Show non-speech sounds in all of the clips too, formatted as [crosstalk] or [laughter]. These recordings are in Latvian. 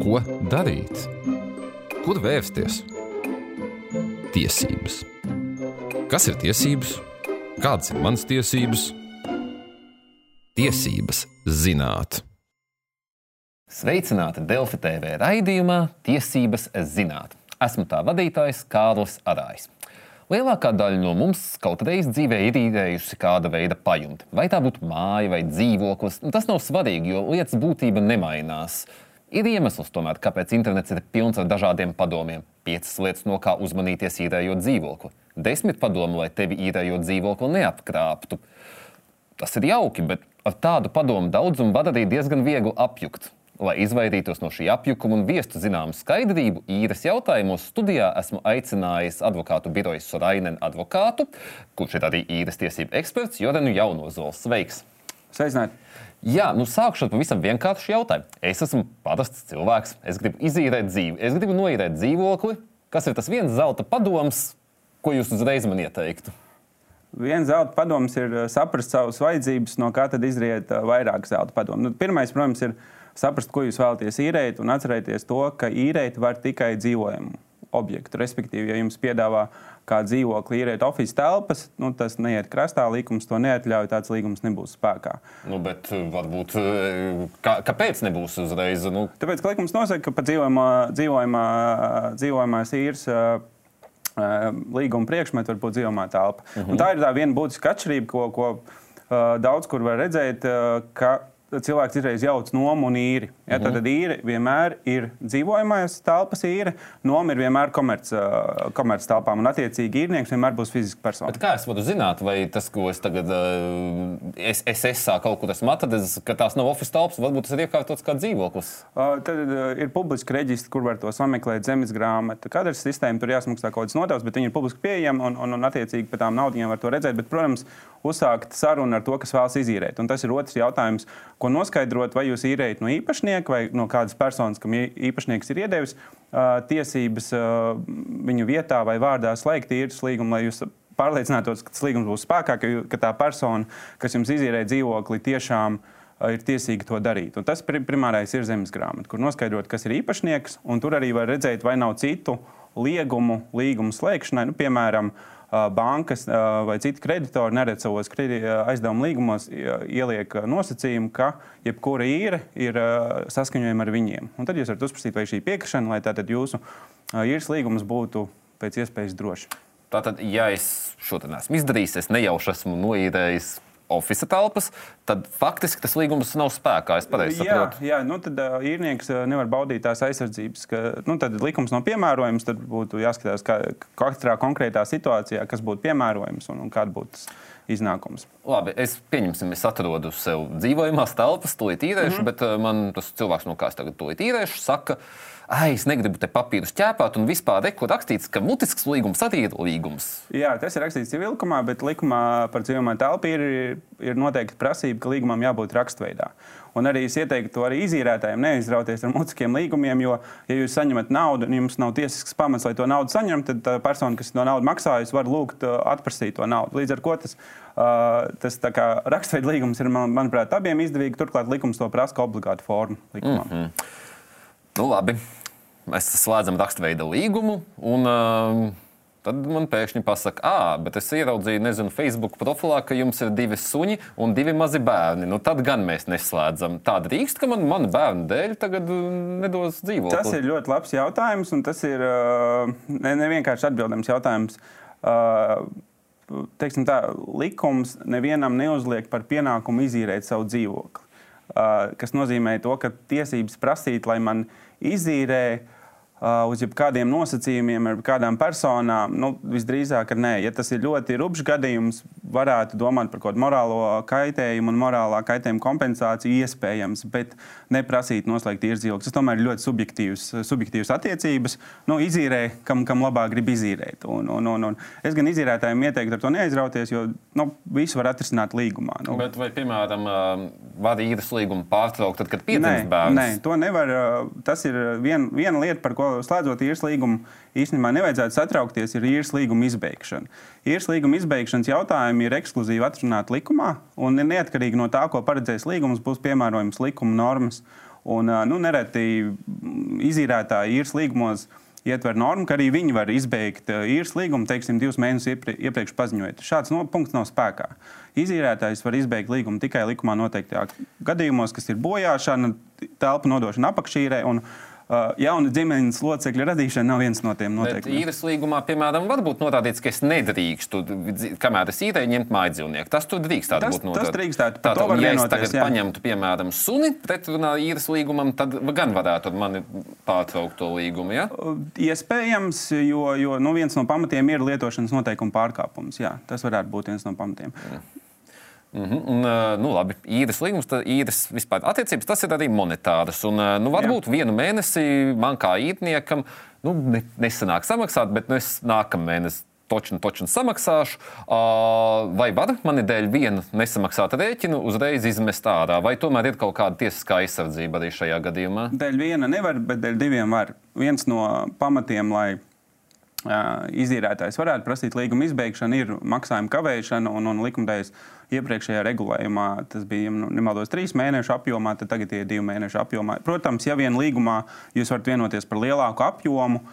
Ko darīt? Kur vērsties? Tiesības. Kas ir tiesības? Kādas ir manas tiesības? Tiesības zināt. Sveicināti Delfi TV raidījumā Tiesības zināt. Esmu tā vadītājs Kārlis Arājs. Lielākā daļa no mums kaut reiz dzīvē ir īrējusi kāda veida pajumti. Vai tā būtu māja vai dzīvoklis, tas nav svarīgi, jo lietas būtība nemainās. Ir iemesls, tomēr, kāpēc internets ir pilns ar dažādiem padomiem. Piecas lietas, no kā uzmanīties īrējot dzīvokli. Desmit padomu, lai tevi īrējot dzīvokli neapkrāptu. Tas ir jauki, bet ar tādu padomu daudzumu var arī diezgan viegli apjukt. Lai izvairītos no šī apjukuma un viestu zināmu skaidrību, īres jautājumos studijā esmu aicinājis advokātu birojas Sorainen advokātu, kurš ir arī īres tiesību eksperts Jorenu Jaunozols. Sveiks! Sveicināti! Jā, nu sākšu ar pavisam vienkāršu jautājumu. Es esmu parasts cilvēks, es gribu izīrēt dzīvi, es gribu noīrēt dzīvokli. Kas ir tas viens zelta padoms, ko jūs uzreiz man ieteiktu? Viens zelta padoms ir saprast savas vajadzības, no kā tad izriet vairāk zelta padomu. Nu, pirmais, protams, ir saprast, ko jūs vēlaties īrēt, un atcerēties to, ka īrēt var tikai dzīvojamu objektu. Respektīvi, ja jums piedāvā kā dzīvokli īrēt oficiālās telpas, nu, tas neiet krastā, likums to neatļauj, tāds līgums nebūs spēkā. Nu, bet varbūt kā, kāpēc nebūs uzreiz? Nu... Tāpēc, ka likums nosaka, ka par dzīvojamā, dzīvojamā, dzīvojamās īres līguma priekšmetu var būt dzīvojamā telpa. -huh. Un tā ir tā viena būtiska atšķirība, ko, ko daudz kur var redzēt, ka cilvēks izreiz jauc nomu un īri. Ja, tad, tad īri vienmēr ir dzīvojamais telpas īre, noma ir vienmēr komerc, komerc telpām, un attiecīgi īrnieks vienmēr būs fiziska persona. Bet kā es varu zināt, vai tas, ko es tagad es, es esmu kaut kur esmu atradis, ka tās nav oficiāls telpas, varbūt tas ir iekārtots kā dzīvoklis? Uh, tad uh, ir publiski reģistri, kur var to sameklēt zemes grāmatu. Katrs sistēma tur jāsmaksā kaut kādas nodevas, bet viņi ir publiski pieejami un, un, un attiecīgi par tām naudām var to redzēt. Bet, protams, uzsākt sarunu ar to, kas vēlas izīrēt. Un tas ir otrs jautājums, ko noskaidrot, vai jūs īrējat no īpašnieka vai no kādas personas, kam īpašnieks ir iedevis tiesības viņu vietā vai vārdā slēgt īres līgumu, lai jūs pārliecinātos, ka tas līgums būs spēkā, ka, ka tā persona, kas jums izīrē dzīvokli, tiešām ir tiesīga to darīt. Un tas primārais ir zemes grāmata, kur noskaidrot, kas ir īpašnieks, un tur arī var redzēt, vai nav citu liegumu līgumu slēgšanai, nu, piemēram, uh, bankas vai citi kreditori neredz savos aizdevumu līgumos, ieliek nosacījumu, ka jebkura īre ir saskaņojama ar viņiem. Un tad jūs varat uzprasīt, vai šī piekrišana, lai tātad jūsu īres līgums būtu pēc iespējas drošs. Tātad, ja es šo neesmu izdarījis, es nejauši esmu noīrējis oficiālās telpas, tad faktiski tas līgums nav spēkā. Es pareizi saprotu. Jā, jā nu tad uh, īrnieks nevar baudīt tās aizsardzības, ka nu, likums nav piemērojams. Tad būtu jāskatās, kā katrā konkrētā situācijā, kas būtu piemērojams un, un kāda būtu iznākums. Labi, es pieņemsim, es atrodu sev dzīvojamās telpas, to īrēšu, mm -hmm. bet uh, man tas cilvēks, no kā es tagad to īrēšu, saka, ka ah, es negribu te papīrus ķēpāt, un vispār rekur rakstīts, ka mutisks līgums arī ir līgums. Jā, tas ir rakstīts civilikumā, bet likumā par dzīvojamo telpu ir, ir noteikti prasība, ka līgumam jābūt rakstveidā. Un arī es ieteiktu arī izīrētājiem neizrauties ar mutiskiem līgumiem, jo, ja jūs saņemat naudu un jums nav tiesisks pamats, lai to naudu saņemtu, tad tā persona, kas to naudu maksājusi, var lūgt atprasīt to naudu. Līdz ar to tas, uh, tas rakstveida līgums ir, man, manuprāt, abiem izdevīgi. Turklāt likums to prasa kā obligātu formu likumam. Mm -hmm. Nu, labi mēs slēdzam rakstveida līgumu. Un, uh, Tad man pēkšņi pasaka, ah, bet es ieraudzīju, nezinu, Facebook profilā, ka jums ir divi suņi un divi mazi bērni. Nu, tad gan mēs neslēdzam. Tā drīkst, ka man mana bērna dēļ tagad nedos dzīvot. Tas ir ļoti labs jautājums, un tas ir nevienkārši ne atbildams jautājums. Teiksim tā, likums nevienam neuzliek par pienākumu izīrēt savu dzīvokli. Tas nozīmē to, ka tiesības prasīt, lai man izīrē, Uh, uz jebkādiem nosacījumiem ar kādām personām? Nu, visdrīzāk, ka nē. Ja tas ir ļoti rupjš gadījums, varētu domāt par kaut kādu morālo kaitējumu un morālā kaitējuma kompensāciju, iespējams, bet neprasīt noslēgt īrdzīvokli. Tas tomēr ir ļoti subjektīvs, subjektīvs attiecības. Nu, izīrē, kam, kam labāk grib izīrēt. Un, un, un, un es gan izīrētājiem ieteiktu ar to neaizrauties, jo nu, visu var atrisināt līgumā. Nu. Bet vai, piemēram, var īres līgumu pārtraukt, tad, kad piedzimst bērns? Nē, to nevar. Tas ir vien, viena lieta, par ko slēdzot īres līgumu, īstenībā nevajadzētu satraukties, ir īres līguma izbeigšana. Īres līguma izbeigšanas jautājumi ir ekskluzīvi atrunāti likumā, un neatkarīgi no tā, ko paredzēs līgums, būs piemērojams likuma normas. Un, nu, nereti izīrētāji īres līgumos ietver normu, ka arī viņi var izbeigt īres līgumu, teiksim, divus mēnešus iepriekš paziņojot. Šāds no, punkts nav spēkā. Izīrētājs var izbeigt līgumu tikai likumā noteiktajā gadījumos, kas ir bojāšana, telpu nodošana apakšīrē. Un, jauna ģimenes locekļa radīšana nav viens no tiem noteikumiem. Īres līgumā, piemēram, var būt norādīts, ka es nedrīkstu, kamēr es īrēju, ņemt mājas dzīvnieku. Tas tur drīkst tas, būt noteikts. Tas drīkstētu. Tā, tā, ja es tagad jā. paņemtu, piemēram, suni pretrunā īres līgumam, tad gan varētu mani pārtraukt to līgumu. Ja? Uh, iespējams, jo, jo nu, viens no pamatiem ir lietošanas noteikuma pārkāpums. Jā, tas varētu būt viens no pamatiem. Mm. Mm -hmm. un, nu, labi, īres līgums, īres vispār attiecības, tas ir arī monetāras. Un, nu, varbūt Jā. vienu mēnesi man kā īrniekam nu, ne, nesanāk samaksāt, bet nu, es nākamā mēnesī točnu, točnu samaksāšu, vai var mani dēļ viena nesamaksāta rēķina uzreiz izmest ārā, vai tomēr ir kaut kāda tiesiskā aizsardzība arī šajā gadījumā? Dēļ viena nevar, bet dēļ diviem var. Viens no pamatiem, lai izīrētājs varētu prasīt līguma izbeigšanu, ir maksājuma kavēšana un, un likumdevējs iepriekšējā regulējumā tas bija nu, nemaldos trīs mēnešu apjomā, tad tagad ir divi mēnešu apjomā. Protams, ja vien līgumā jūs varat vienoties par lielāku apjomu,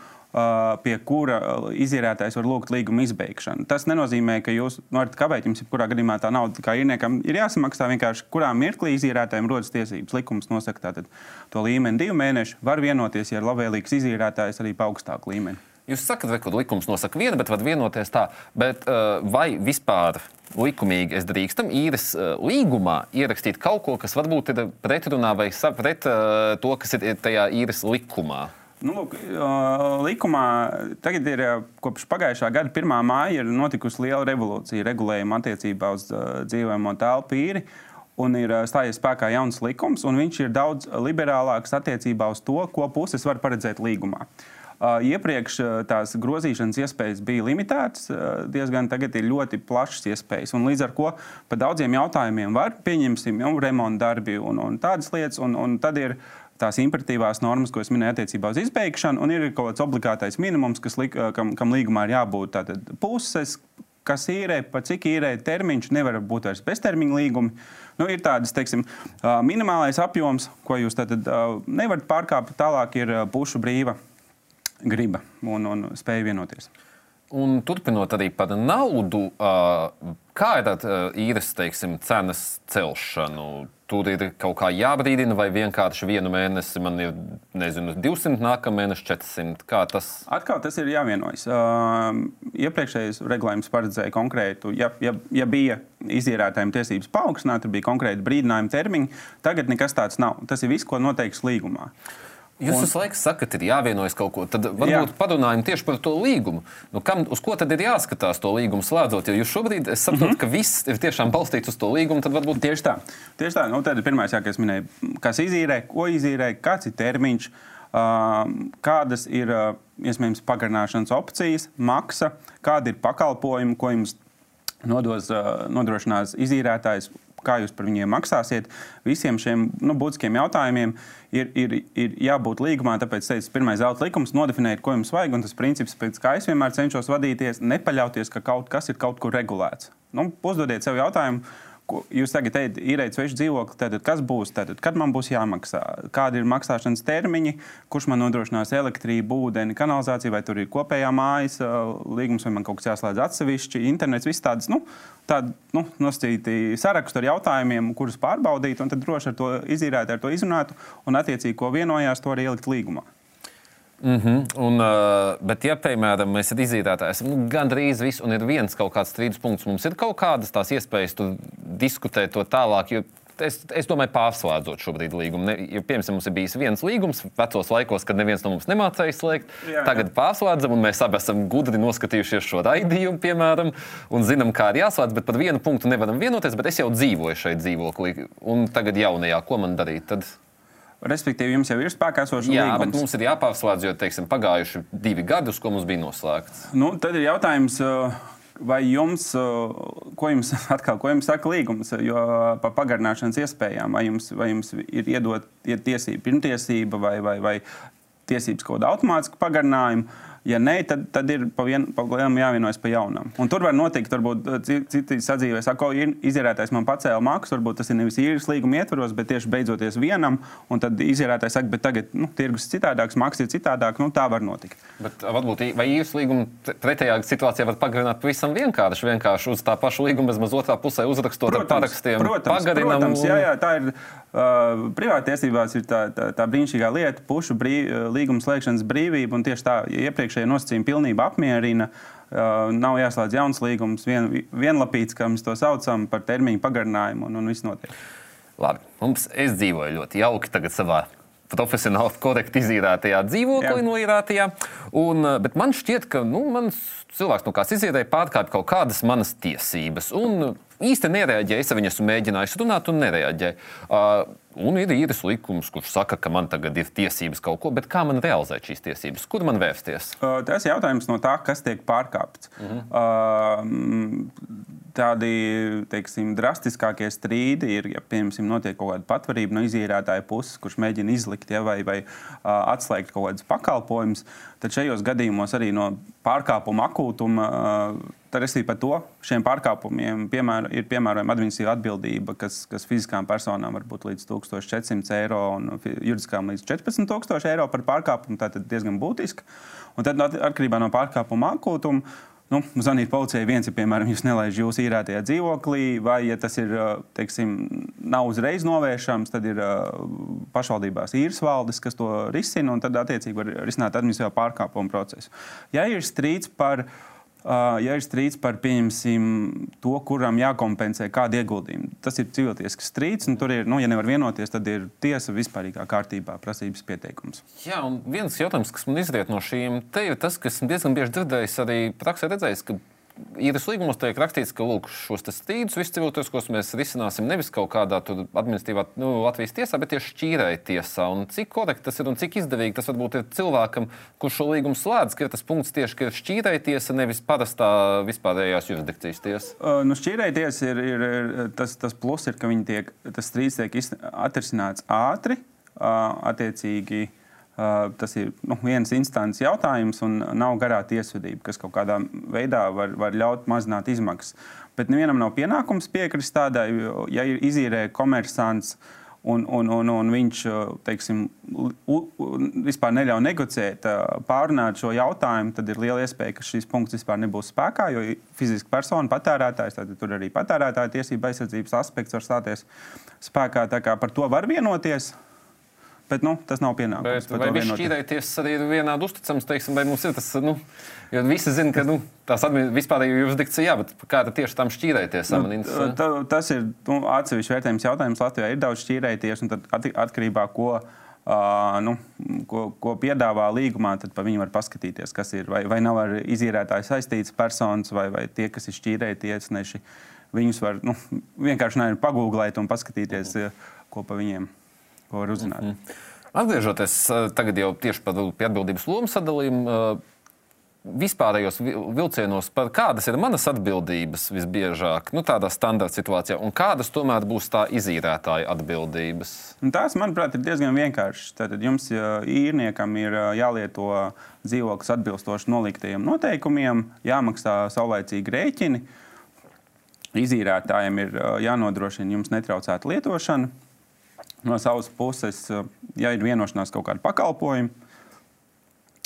pie kura izīrētājs var lūgt līguma izbeigšanu. Tas nenozīmē, ka jūs varat kavēt, jums jebkurā gadījumā tā nauda kā īrniekam ir jāsamaksā. Vienkārši kurā mirklī izīrētājiem rodas tiesības. Likums nosaka tātad to līmeni divu mēnešu. Var vienoties, ja ir labvēlīgs izīrētājs arī pa augstāku līmeni. Jūs sakat, ka likums nosaka vienu, bet var vienoties tā. Bet, uh, vai vispār likumīgi es drīkstam īres uh, līgumā ierakstīt kaut ko, kas varbūt ir pretrunā vai pret uh, to, kas ir tajā īres likumā? Nu, lūk, likumā tagad ir kopš pagājušā gada 1. māja notikusi liela revolūcija regulējuma attiecībā uz dzīvojamo telpu īri. Un ir stājies spēkā jauns likums, un viņš ir daudz liberālāks attiecībā uz to, ko puses var paredzēt līgumā. Uh, Iepriekš tās grozīšanas iespējas bija limitētas, diezgan tagad ir ļoti plašas iespējas. Un līdz ar to par daudziem jautājumiem var pieņemsim jau remonta darbi un, un tādas lietas. Un, un tad ir tās imperatīvās normas, ko es minēju attiecībā uz izbeigšanu, un ir kaut kāds obligātais minimums, kas, kam, kam līgumā ir jābūt tātad puses. Kas īrē, pa cik īrē termiņš, nevar būt vairs beztermiņa līgumi. Nu, ir tādas, teiksim, minimālais apjoms, ko jūs nevarat pārkāpt. Tālāk ir pušu brīva griba un, un spēja vienoties. Un turpinot arī par naudu, kā ir ar īres teiksim, cenas celšanu? Tur ir kaut kā jābrīdina, vai vienkārši vienu mēnesi man ir nezinu, 200, nākamā mēneša 400. Kā tas? Atkal tas ir jāvienojas. Uh, iepriekšējais regulējums paredzēja konkrētu, ja, ja, ja bija izīrētājiem tiesības paaugstināt, tad bija konkrēti brīdinājuma termiņi. Tagad nekas tāds nav. Tas ir viss, ko noteikts līgumā. Uh, Jūs visu laiku sakat, ir jāvienojas kaut ko. Tad varbūt Jā. padomājam tieši par to līgumu. Nu, kam, uz ko tad ir jāskatās to līgumu slēdzot? Jo jūs šobrīd saprotat, mm -hmm. ka viss ir tiešām balstīts uz to līgumu. Tad varbūt tieši tā. Tieši tā. Nu, tad ir pirmais, jā, kas minēja, kas izīrē, ko izīrē, kāds ir termiņš, kādas ir iespējams pagarināšanas opcijas, maksa, kādi ir pakalpojumi, ko jums nodos, nodrošinās izīrētājs kā jūs par viņiem maksāsiet. Visiem šiem nu, būtiskiem jautājumiem ir, ir, ir jābūt līgumā. Tāpēc, teicu, pirmais zelta likums nodefinēt, ko jums vajag. Un tas princips, pēc kā es vienmēr cenšos vadīties, nepaļauties, ka kaut kas ir kaut kur regulēts. Nu, uzdodiet sev jautājumu jūs tagad ejat, īrējat svešu dzīvokli, tad kas būs, tad, kad man būs jāmaksā, kādi ir maksāšanas termiņi, kurš man nodrošinās elektrību, ūdeni, kanalizāciju, vai tur ir kopējā mājas līgums, vai man kaut kas jāslēdz atsevišķi, internets, viss tādas, nu, tādi nu, nosacīti sarakstu ar jautājumiem, kurus pārbaudīt, un tad droši ar to izīrēt, ar to izrunāt, un attiecīgi, ko vienojās, to arī ielikt līgumā. Mm -hmm. un, uh, bet, ja, piemēram, mēs esam izīrētāji, nu, gandrīz viss, un ir viens kaut kāds strīdus punkts, mums ir kaut kādas tās iespējas diskutēt to tālāk. Jo es, es domāju, pārslēdzot šobrīd līgumu. Ne, ja, piemēram, mums ir bijis viens līgums vecos laikos, kad neviens no mums nemācīja slēgt. Jā, jā. Tagad pārslēdzam, un mēs abi esam gudri noskatījušies šo raidījumu, piemēram, un zinām, kā ir jāslēdz. Bet par vienu punktu nevaram vienoties. Bet es jau dzīvoju šeit dzīvoklī, un tagad jaunajā, ko man darīt? Tad... Respektīvi, jums jau ir spēkā esošs līgums. Jā, bet mums ir jāpārslēdz, jo teiksim, pagājuši divi gadi, uz ko mums bija noslēgts. Nu, tad ir jautājums. Vai jums, ko jums, [laughs] atkal, ko jums saka līgums, jo par pagarināšanas iespējām, vai jums, vai jums ir iedot ir tiesība, pirmtiesība vai, vai, vai tiesības kaut kāda automātiska pagarinājuma? Ja nē, tad, tad ir pa vien, pa lielam jāvienojas par jaunam. Un tur var notikt, varbūt citi sadzīvē, saka, ka izierētājs man pacēla maksu, varbūt tas ir nevis īres līguma ietvaros, bet tieši beidzoties vienam, un tad izierētājs saka, bet tagad nu, tirgus ir citādāks, maksa ir citādāk, nu, tā var notikt. Bet varbūt vai īres līguma pretējā situācijā var pagarināt pavisam vienkārši, vienkārši uz tā paša līguma, bez maz otrā pusē uzrakstot protams, ar parakstiem. Protams, pagarinam, protams jā, jā, tā ir. Uh, Privātiesībās ir tā, tā, tā brīnišķīgā lieta, pušu brīv, līguma slēgšanas brīvība, un tieši tā ja iepriekšējie nosacījumi pilnībā apmierina. Uh, nav jāslēdz jauns līgums, vien, vienlapīts, kā mēs to saucam, par termiņu pagarinājumu, un, un viss notiek. Labi, mums es dzīvoju ļoti jauki tagad savā profesionāli korekti izīrētajā dzīvoklī, noīrētajā. Un, bet man šķiet, ka nu, mans cilvēks no kādas izīrēja pārkāpj kaut kādas manas tiesības. Un īsti nereaģēja. Es ar viņu esmu mēģinājis runāt, un nereaģēja. Uh, un ir īres likums, kurš saka, ka man tagad ir tiesības kaut ko, bet kā man realizēt šīs tiesības? Kur man vērsties? Uh, tas ir jautājums no tā, kas tiek pārkāpts. Uh -huh. uh, tādi teiksim, drastiskākie strīdi ir, ja piemēram notiek kaut kāda patvarība no izīrētāja puses, kurš mēģina izlikt ja, vai, vai uh, atslēgt kaut kādus pakalpojumus, tad šajos gadījumos arī no pārkāpuma akūtuma. Uh, Respektīvi, par to šiem pārkāpumiem piemēr, ir piemērojama administratīva atbildība, kas, kas fiziskām personām var būt līdz 1400 eiro un juridiskām līdz 14,000 eiro par pārkāpumu. Tā ir diezgan būtiska. Un tad atkarībā no pārkāpuma akūtuma. Nu, zvanīt policijai, viens ir, piemēram, jūs nelaižat jūsu īrētajā dzīvoklī, vai, ja tas ir, teiksim, nav uzreiz novēršams, tad ir pašvaldībās īres valdes, kas to risina, un tad, attiecīgi, var risināt administratīvā pārkāpuma procesu. Ja ir strīds par ja ir strīds par to, kuram jākompensē kādu ieguldījumu. Tas ir civiltiesks strīds, un tur ir, nu, ja nevar vienoties, tad ir tiesa vispārīgā kārtībā prasības pieteikums. Jā, un viens jautājums, kas man izriet no šīm, te ir tas, kas diezgan bieži dzirdējis, arī praksē redzējis, ka īres līgumos tiek rakstīts, ka lūk, šos strīdus visus civiltieskos mēs risināsim nevis kaut kādā administratīvā nu, Latvijas tiesā, bet tieši šķīrēji tiesā. Un cik korekti tas ir un cik izdevīgi tas varbūt ir cilvēkam, kurš šo līgumu slēdz, ka ir tas punkts tieši, ka ir šķīrēji tiesa, nevis parastā vispārējās jurisdikcijas tiesa. Uh, nu, šķīrēji tiesa ir, ir, ir tas, tas plus, ir, ka tiek, tas strīds tiek atrisināts ātri, uh, attiecīgi. Uh, tas ir nu, viens instants jautājums un nav garā tiesvedība, kas kaut kādā veidā var, var ļaut mazināt izmaksas. Bet nevienam nav pienākums piekrist tādai, ja ir izīrē komersants. Un, un, un, un viņš teiksim, u, u, vispār neļauj negociēt, uh, pārunāt šo jautājumu, tad ir liela iespēja, ka šis punkts vispār nebūs spēkā. Jo fiziska persona, patērētājs, tad tur arī patērētāja tiesība aizsardzības aspekts var stāties spēkā. Par to var vienoties. Bet nu, tas nav pienākums. Bet, vai viņš šķīrēties arī ir vienādi uzticams, teiksim, vai mums ir tas, nu, jo visi zina, ka nu, tās vispārējo jurisdikcija, jā, bet kā tieši tam šķīrēties? Nu, tā, tas ir nu, atsevišķi vērtējums jautājums. Latvijā ir daudz šķīrēties, un tad atkarībā ko. Uh, nu, ko, ko piedāvā līgumā, tad par viņu var paskatīties, kas ir. Vai, vai nav ar izīrētāju saistīts personas, vai, vai tie, kas ir šķīrēji tiesneši. Viņus var nu, vienkārši pagūglēt un paskatīties, ko pa viņiem ir ko var uzzināt. Mm -hmm. Atgriežoties eh, tagad jau tieši pie atbildības lomu sadalījuma, eh, vispārējos vilcienos, par kādas ir manas atbildības visbiežāk, nu, tādā standarta situācijā, un kādas tomēr būs tā izīrētāja atbildības? Un tās, manuprāt, ir diezgan vienkāršas. Tad jums īrniekam ir eh, jālieto dzīvoklis atbilstoši noliktajiem noteikumiem, jāmaksā saulaicīgi rēķini. Izīrētājiem ir jānodrošina jums netraucēta lietošana, no savas puses, eh, ja ir vienošanās kaut kāda pakalpojuma,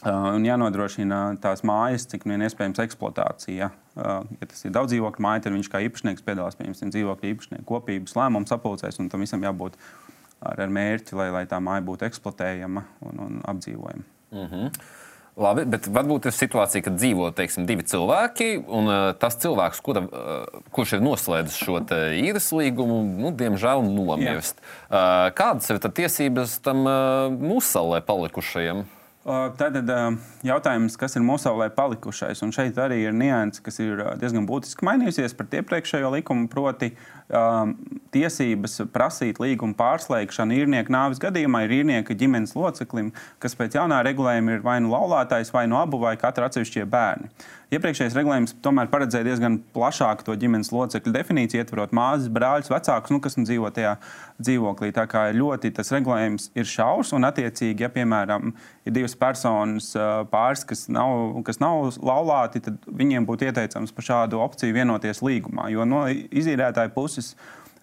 eh, un jānodrošina tās mājas, cik vien iespējams eksploatācija. Eh, ja tas ir daudz dzīvokļu māja, tad viņš kā īpašnieks piedalās pie dzīvokļu īpašnieku kopības lēmumu sapulcēs, un tam visam jābūt ar, ar mērķi, lai, lai tā māja būtu eksploatējama un, un apdzīvojama. Mm -hmm. Labi, bet varbūt ir situācija, kad dzīvo teiksim, divi cilvēki, un uh, tas cilvēks, kura, uh, kurš ir noslēdzis šo īres līgumu, nu, diemžēl nomirst. Uh, kādas ir tiesības tam uh, musalē palikušajam? Tad jautājums, kas ir Mosaulē palikušais, un šeit arī ir nianses, kas ir diezgan būtiski mainījusies pret iepriekšējo likumu, proti, um, tiesības prasīt līguma pārslēgšanu īrnieka nāves gadījumā ir īrnieka ģimenes loceklim, kas pēc jaunā regulējuma ir vai nu laulātais, vai nu abu, vai katra atsevišķie bērni. Iepriekšējais regulējums tomēr paredzēja diezgan plašāku to ģimenes locekļu definīciju, ietverot māsas, brāļus, vecākus, nu, kas nu dzīvo tajā dzīvoklī. Tā kā ļoti tas regulējums ir šaurs un, attiecīgi, ja piemēram ir divas personas pāris, kas nav, kas nav laulāti, tad viņiem būtu ieteicams par šādu opciju vienoties līgumā. Jo no izīrētāja puses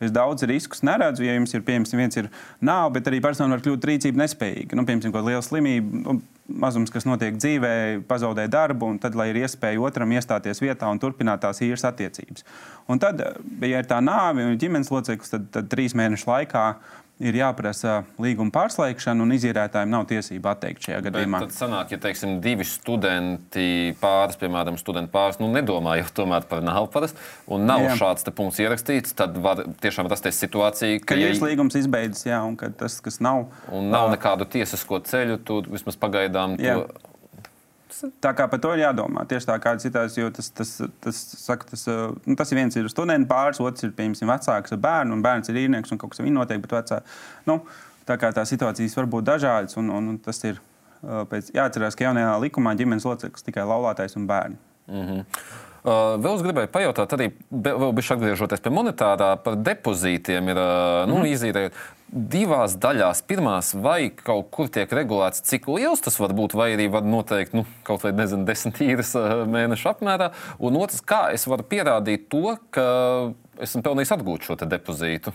Es daudz riskus neredzu. Ja jums ir, piemēram, viens ir nāve, bet arī persona var kļūt rīcība nespējīga. Nu, piemēram, kāda liela slimība, nu, mazums, kas notiek dzīvē, pazaudē darbu, un tad, lai ir iespēja otram iestāties vietā un turpināt tās īres attiecības. Un tad, ja ir tā nāve un ģimenes loceklis, tad, tad trīs mēnešu laikā ir jāprasa līguma pārslēgšana, un izīrētājiem nav tiesība atteikt šajā gadījumā. Bet tad sanāk, ja teiksim, divi studenti pāris, piemēram, studenti pāris, nu, nedomā jau tomēr par nav parasti, un nav jā. šāds punkts ierakstīts, tad var tiešām rasties situācija, ka, ka ja līgums izbeidzis, jā, un tas, kas nav. Un nav nekādu tiesisko ceļu, tu vismaz pagaidām. To, Tā kā par to ir jādomā. Tieši tā kā citās, jo tas, tas, tas, saka, tas, nu, tas viens ir students pāris, otrs ir piemēram vecāks ar bērnu, un bērns ir īrnieks un kaut kas viņa notiek. Vecā, nu, tā kā tā situācijas var būt dažādas, un, un, un tas ir pēc, jāatcerās, ka jaunajā likumā ģimenes loceklis tikai laulātais un bērni. Mm -hmm. Uh, vēl es gribēju pajautāt, arī vēl bišķi atgriežoties pie monetārā, par depozītiem ir uh, nu, mm. izīrējot divās daļās. Pirmās, vai kaut kur tiek regulēts, cik liels tas var būt, vai arī var noteikt nu, kaut vai nezinu, desmit īres uh, mēnešu apmērā. Un otrs, kā es varu pierādīt to, ka esmu pelnījis atgūt šo depozītu.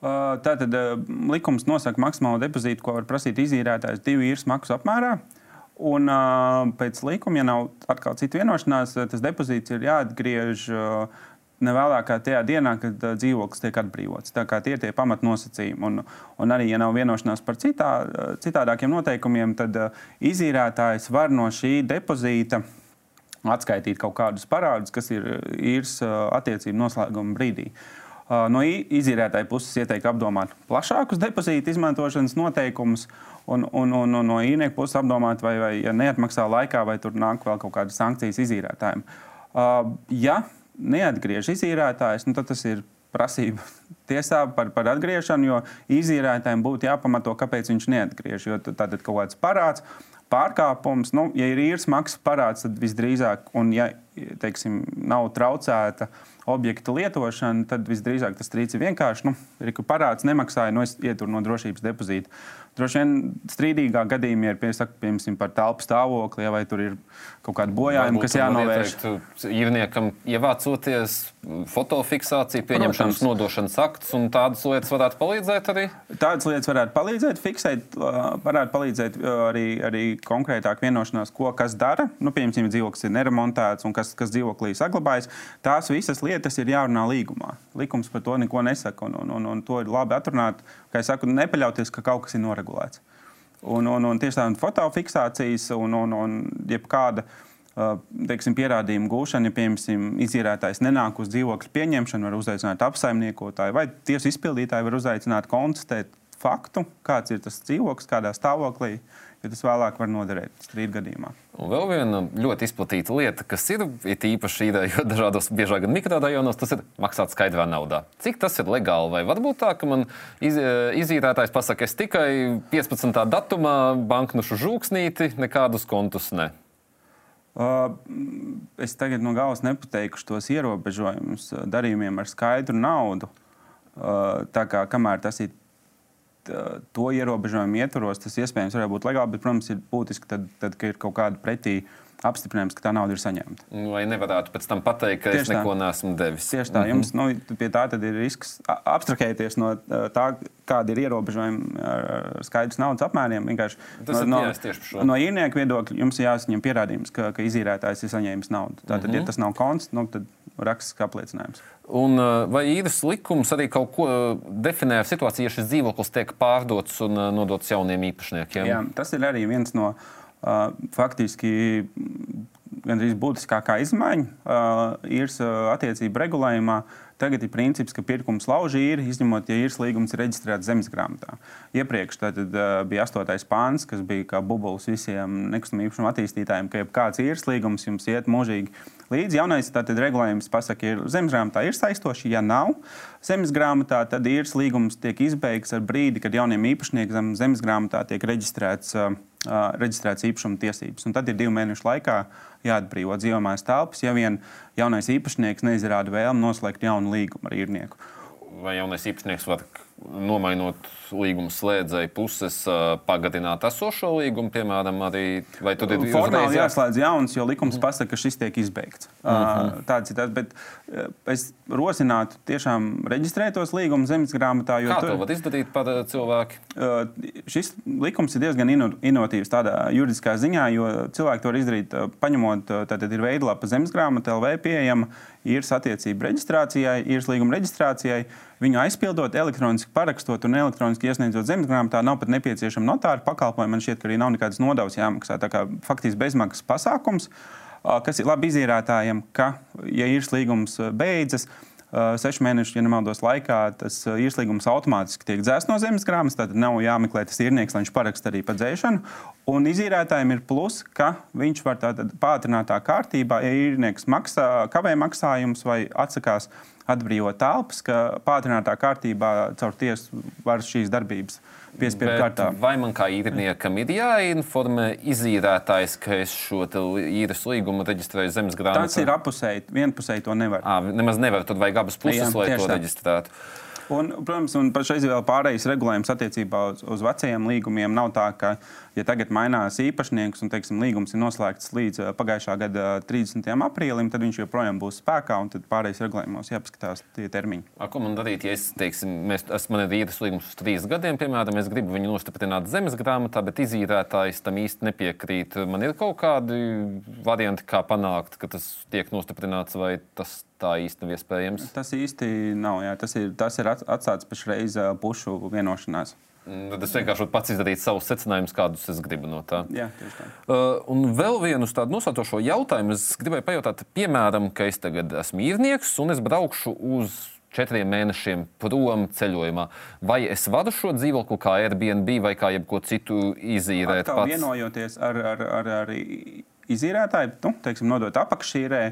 Uh, tātad uh, likums nosaka maksimālo depozītu, ko var prasīt izīrētājs divu īres maksu apmērā. Un pēc likuma, ja nav atkal cita vienošanās, tas depozīts ir jāatgriež ne vēlāk kā tajā dienā, kad uh, dzīvoklis tiek atbrīvots. Tā kā tie ir tie pamatnosacījumi. Un, un arī, ja nav vienošanās par citā, citādākiem noteikumiem, tad uh, izīrētājs var no šī depozīta atskaitīt kaut kādus parādus, kas ir īres uh, attiecību noslēguma brīdī. Uh, no izīrētāja puses ieteiktu apdomāt plašākus depozītu izmantošanas noteikumus, un, un, un, un no īrnieka puses apdomāt, vai, vai ja neatmaksā laikā, vai tur nāk vēl kaut kādas sankcijas izīrētājiem. Uh, ja neatgriež izīrētājs, nu, tad tas ir prasība [laughs] tiesā par, par atgriešanu, jo izīrētājiem būtu jāpamato, kāpēc viņš neatgriež. Jo tad ir kaut kāds parāds, pārkāpums. Nu, ja ir īres maksas parāds, tad visdrīzāk, un ja teiksim, nav traucēta objekta lietošana, tad visdrīzāk tas strīds ir vienkārši. Nu, ir parāds nemaksāja, no nu, ieturu no drošības depozīta. Droši vien strīdīgā gadījumā ir piemēram, par telpu stāvokli, ja, vai tur ir kaut kāda bojājuma, kas jānovērš. Īrniekam ievācoties fotofiksācija, pieņemšanas Protams. nodošanas akts un tādas lietas varētu palīdzēt arī? Tādas lietas varētu palīdzēt, fiksēt, varētu palīdzēt arī, arī konkrētāk vienošanās, ko kas dara. Nu, piemēram, dzīvoklis ir neremontēts un kas, kas dzīvoklī saglabājas. Tās visas lietas ir jārunā līgumā. Likums par to neko nesaka, un, un, un, un to ir labi atrunāt. Kā jau saku, nepaļauties, ka kaut kas ir noregulēts. Un, un, un tieši tāda fotofiksācijas un, un, un jebkāda teiksim, pierādījuma gūšana, ja piemēram izīrētājs nenāk uz dzīvokļa pieņemšanu, var uzaicināt apsaimniekotāju vai tiesu izpildītāju, var uzaicināt konstatēt faktu, kāds ir tas dzīvoklis, kādā stāvoklī jo tas vēlāk var noderēt strīdu gadījumā. Un vēl viena ļoti izplatīta lieta, kas ir, īpaši īrējot dažādos, biežāk gan mikrorajonos, tas ir maksāt skaidrā naudā. Cik tas ir legāli? Vai var būt tā, ka man iz, izīrētājs pasaka, es tikai 15. datumā banknušu žūksnīti, nekādus kontus ne? Uh, es tagad no galvas nepateikšu tos ierobežojumus darījumiem ar skaidru naudu. Uh, tā kā kamēr tas ir to ierobežojumu ietvaros tas iespējams var būt legāli, bet, protams, ir būtiski, tad, tad kad ir kaut kāda pretī apstiprinājums, ka tā nauda ir saņemta. Vai nevarētu pēc tam pateikt, ka Tieši es neko tā. neesmu devis? Tieši tā, mm -hmm. jums nu, pie tā ir risks abstrahēties no tā, kāda ir ierobežojumi ar skaidrs naudas apmēriem. Vienkārši Tas no, no, no īrnieka viedokļa jums ir jāsaņem pierādījums, ka, ka izīrētājs ir saņēmis naudu. Tātad, mm -hmm. ja tas nav konts, nu, tad rakstisks apliecinājums. Un, vai īres likums arī kaut ko definē ar situāciju, ja šis dzīvoklis tiek pārdots un nodots jauniem īpašniekiem? Jā, tas ir arī viens no uh, faktiski gandrīz būtiskākā izmaiņa īres uh, attiecību regulējumā. Tagad ir princips, ka pirkums lauž īri, izņemot, ja īres līgums ir reģistrēts zemes grāmatā. Iepriekš tad, uh, bija 8. pāns, kas bija kā bubulis visiem nekustamā īpašuma attīstītājiem, ka jebkāds īres līgums jums iet mūžīgi līdzi. Jaunais tātad, regulējums pasaka, ka zemes grāmatā ir saistoši. Ja nav zemes grāmatā, tad īres līgums tiek izbeigts ar brīdi, kad jauniem īpašniekiem zemes grāmatā tiek reģistrēts uh, uh, reģistrētas īpašuma tiesības. Un tad ir divu mēnešu laikā jāatbrīvo dzīvojamās telpas, ja vien jaunais īpašnieks neizrāda vēlmi noslēgt jaunu līgumu ar īrnieku. Vai jaunais īpašnieks var nomainot līguma slēdzēju puses, pagadināt esošo līgumu, piemēram, arī vai tur ir formāli jāslēdz jauns, jo likums mm. pasaka, ka šis tiek izbeigts. Mm -hmm. Tāds ir tas, bet es rosinātu tiešām reģistrēt tos līgumus zemes grāmatā. Kā tur, to var izdarīt par cilvēku? Šis likums ir diezgan inovatīvs tādā juridiskā ziņā, jo cilvēki to var izdarīt, paņemot, tātad ir veidlapa zemes grāmata LV pieejama īres attiecību reģistrācijai, īres līguma reģistrācijai. Viņu aizpildot, elektroniski parakstot un elektroniski iesniedzot zemes grāmatā, nav pat nepieciešama notāra pakalpojuma. Man šķiet, ka arī nav nekādas nodevas jāmaksā. Tā kā faktiski bezmaksas pasākums, kas ir labi izīrētājiem, ka, ja īres līgums beidzas, sešu mēnešu, ja nemaldos, laikā tas īrslīgums automātiski tiek dzēsts no zemes grāmatas. Tad nav jāmeklē tas īrnieks, lai viņš paraksta arī par dzēšanu. Un izīrētājiem ir plus, ka viņš var pātrinātā kārtībā, ja īrnieks maksā, kavē maksājumus vai atsakās atbrīvot telpas, ka pātrinātā kārtībā caur tiesu var šīs darbības piespiedu kārtā. Vai man kā īrniekam ir jāinformē izīrētājs, ka es šo īres līgumu reģistrēju zemes grāmatā? Tas ir apusēji, vienpusēji to nevar. À, nemaz nevar, tad vajag abas puses, Jā, lai to tā. reģistrētu. Un, protams, un pašreiz vēl pārējais regulējums attiecībā uz, uz vecajiem līgumiem nav tā, ka ja tagad mainās īpašnieks un teiksim, līgums ir noslēgts līdz pagājušā gada 30. aprīlim, tad viņš joprojām būs spēkā un tad pārējais regulējumos jāpaskatās tie termiņi. A, ko man darīt, ja es, teiksim, mēs, es, man ir īres līgums uz trīs gadiem, piemēram, es gribu viņu nostiprināt zemes grāmatā, bet izīrētājs tam īsti nepiekrīt. Man ir kaut kādi varianti, kā panākt, ka tas tiek nostiprināts, vai tas tā īsti nav iespējams? Tas īsti nav. Jā. Tas ir, tas ir atstāts pašreiz pušu vienošanās. Mm, tad es vienkārši pats izdarīt savus secinājumus, kādus es gribu no tā. Jā, tā. Uh, un vēl vienu tādu nosaucošo jautājumu es gribēju pajautāt, piemēram, ka es tagad esmu īrnieks un es braukšu uz četriem mēnešiem prom ceļojumā. Vai es varu šo dzīvokli kā Airbnb vai kā jebko citu izīrēt? Pats? Vienojoties ar, ar, ar, ar izīrētāju, nu, teiksim, nodot apakšīrē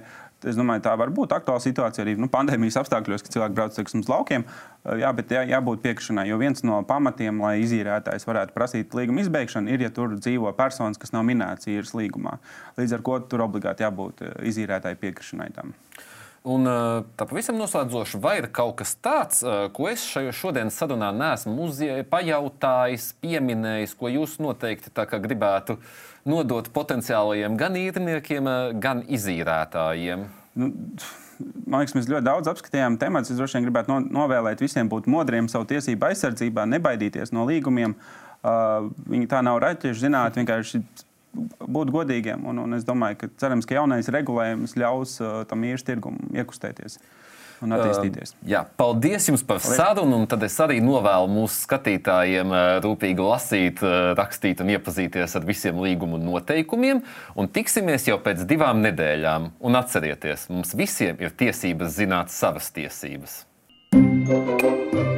Es domāju, tā var būt aktuāla situācija arī nu, pandēmijas apstākļos, kad cilvēki brauc teiksim, uz laukiem. Jā, bet jā, jābūt piekrišanai, jo viens no pamatiem, lai izīrētājs varētu prasīt līguma izbeigšanu, ir, ja tur dzīvo personas, kas nav minētas īres līgumā. Līdz ar to tur obligāti jābūt izīrētāju piekrišanai tam. Un tā pavisam noslēdzoši, vai ir kaut kas tāds, ko es šajā šodienas sarunā neesmu pajautājis, pieminējis, ko jūs noteikti gribētu nodot potenciālajiem gan īrniekiem, gan izīrētājiem? Nu, man liekas, mēs ļoti daudz apskatījām tematus. Es droši vien gribētu no, novēlēt visiem būt modriem savu tiesību aizsardzībā, nebaidīties no līgumiem. Uh, viņi tā nav raķešu zinātnē, vienkārši būt godīgiem. Un, un es domāju, ka cerams, ka jaunais regulējums ļaus uh, tam īres tirgumam iekustēties un attīstīties. Uh, jā, paldies jums par sarunu. Tad es arī novēlu mūsu skatītājiem uh, rūpīgi lasīt, uh, rakstīt un iepazīties ar visiem līguma noteikumiem. Un tiksimies jau pēc divām nedēļām. Un atcerieties, mums visiem ir tiesības zināt savas tiesības. thank you